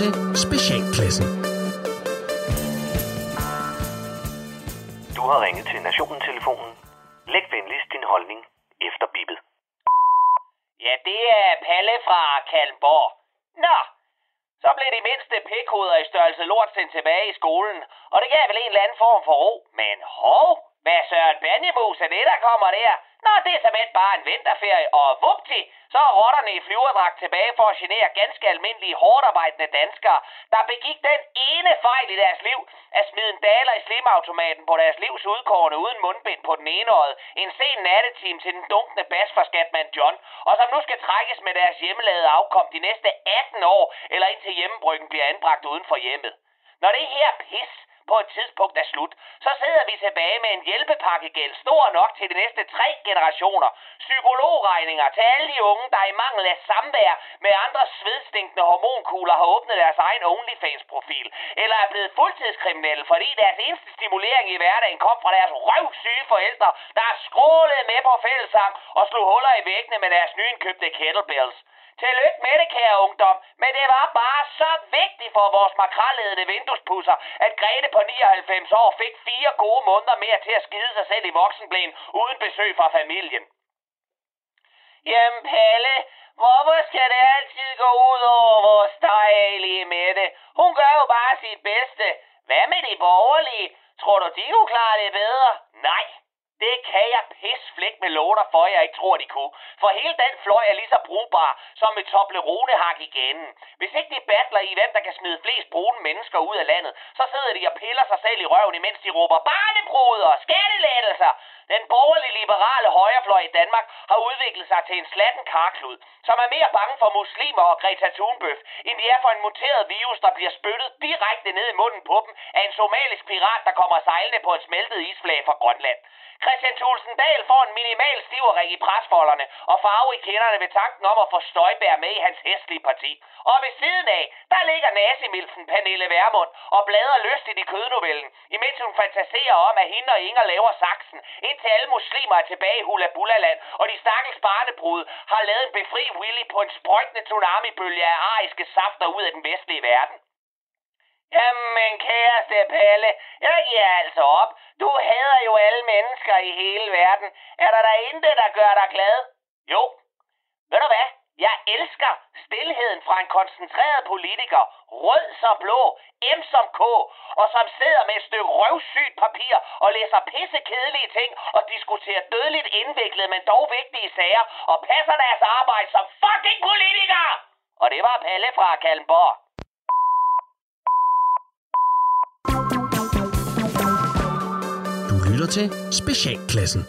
til Specialklassen. Du har ringet til Nationen-telefonen. Læg venligst din holdning efter bippet. Ja, det er Palle fra Kalmborg. Nå, så blev de mindste pikhoveder i størrelse lort sendt tilbage i skolen, og det gav vel en eller anden form for ro. Men hov, hvad Søren Banjemus er det, der kommer der? Nå, det er simpelthen bare en vinterferie, og vupti, så er rotterne i flyverdragt tilbage for at genere ganske almindelige hårdarbejdende danskere, der begik den ene fejl i deres liv, at smide en daler i slimautomaten på deres livs udkårne uden mundbind på den ene øje, en sen nattetime til den dunkende bas fra skatmand John, og som nu skal trækkes med deres hjemmelavede afkom de næste 18 år, eller indtil hjemmebryggen bliver anbragt uden for hjemmet. Når det her pis på et tidspunkt er slut, så sidder vi tilbage med en hjælpepakkegæld stor nok til de næste tre generationer. Psykologregninger til alle de unge, der i mangel af samvær med andre svedstinkende hormonkugler har åbnet deres egen OnlyFans-profil, eller er blevet fuldtidskriminelle, fordi deres eneste stimulering i hverdagen kom fra deres røvsyge forældre, der har skrålet med på fællesang og slog huller i væggene med deres nyindkøbte kettlebells. Tillykke med det, kære ungdom, men det var bare så vigtigt for vores makralledende vinduespusser, at Grete på 99 år fik fire gode måneder mere til at skide sig selv i voksenblæen uden besøg fra familien. Jamen Palle, hvorfor skal det altid gå ud over vores dejlige Mette? Hun gør jo bare sit bedste. Hvad med de borgerlige? Tror du, de kunne klare det bedre? Nej, det kan jeg pisflæk med låter for, jeg ikke tror, de kunne. For hele den fløj er lige så brugbar som et Toblerone-hak igen. Hvis ikke de battler i, hvem der kan smide flest brune mennesker ud af landet, så sidder de og piller sig selv i røven, imens de råber barnebruder, og skattelettelser. Den borgerlige liberale højrefløj i Danmark har udviklet sig til en slatten karklud, som er mere bange for muslimer og Greta Thunbøf, end de er for en muteret virus, der bliver spyttet direkte ned i munden på dem af en somalisk pirat, der kommer sejlende på et smeltet isflag fra Grønland. Christian Thulsen Dahl får en minimal stiverik i presfolderne og farve i kinderne ved tanken om at få Støjbær med i hans hæstlige parti. Og ved siden af, der ligger nazimilsen Pernille Vermund og bladrer lystigt i kødnovellen, imens hun fantaserer om, at hende og Inger laver saksen, indtil alle muslimer er tilbage i Hula Land, og de stakkels barnebrud har lavet en befri Willy på en sprøjtende tsunamibølge af ariske safter ud af den vestlige verden. Jamen, kæreste Palle, jeg giver altså op. Du hader jo alle mennesker i hele verden. Er der da intet, der gør dig glad? Jo. Ved du hvad? Jeg elsker stillheden fra en koncentreret politiker, rød som blå, M som K, og som sidder med et stykke røvsygt papir og læser pisse kedelige ting og diskuterer dødeligt indviklede, men dog vigtige sager, og passer deres arbejde som fucking politiker! Og det var Palle fra Kalmborg. Lytter til Specialklassen.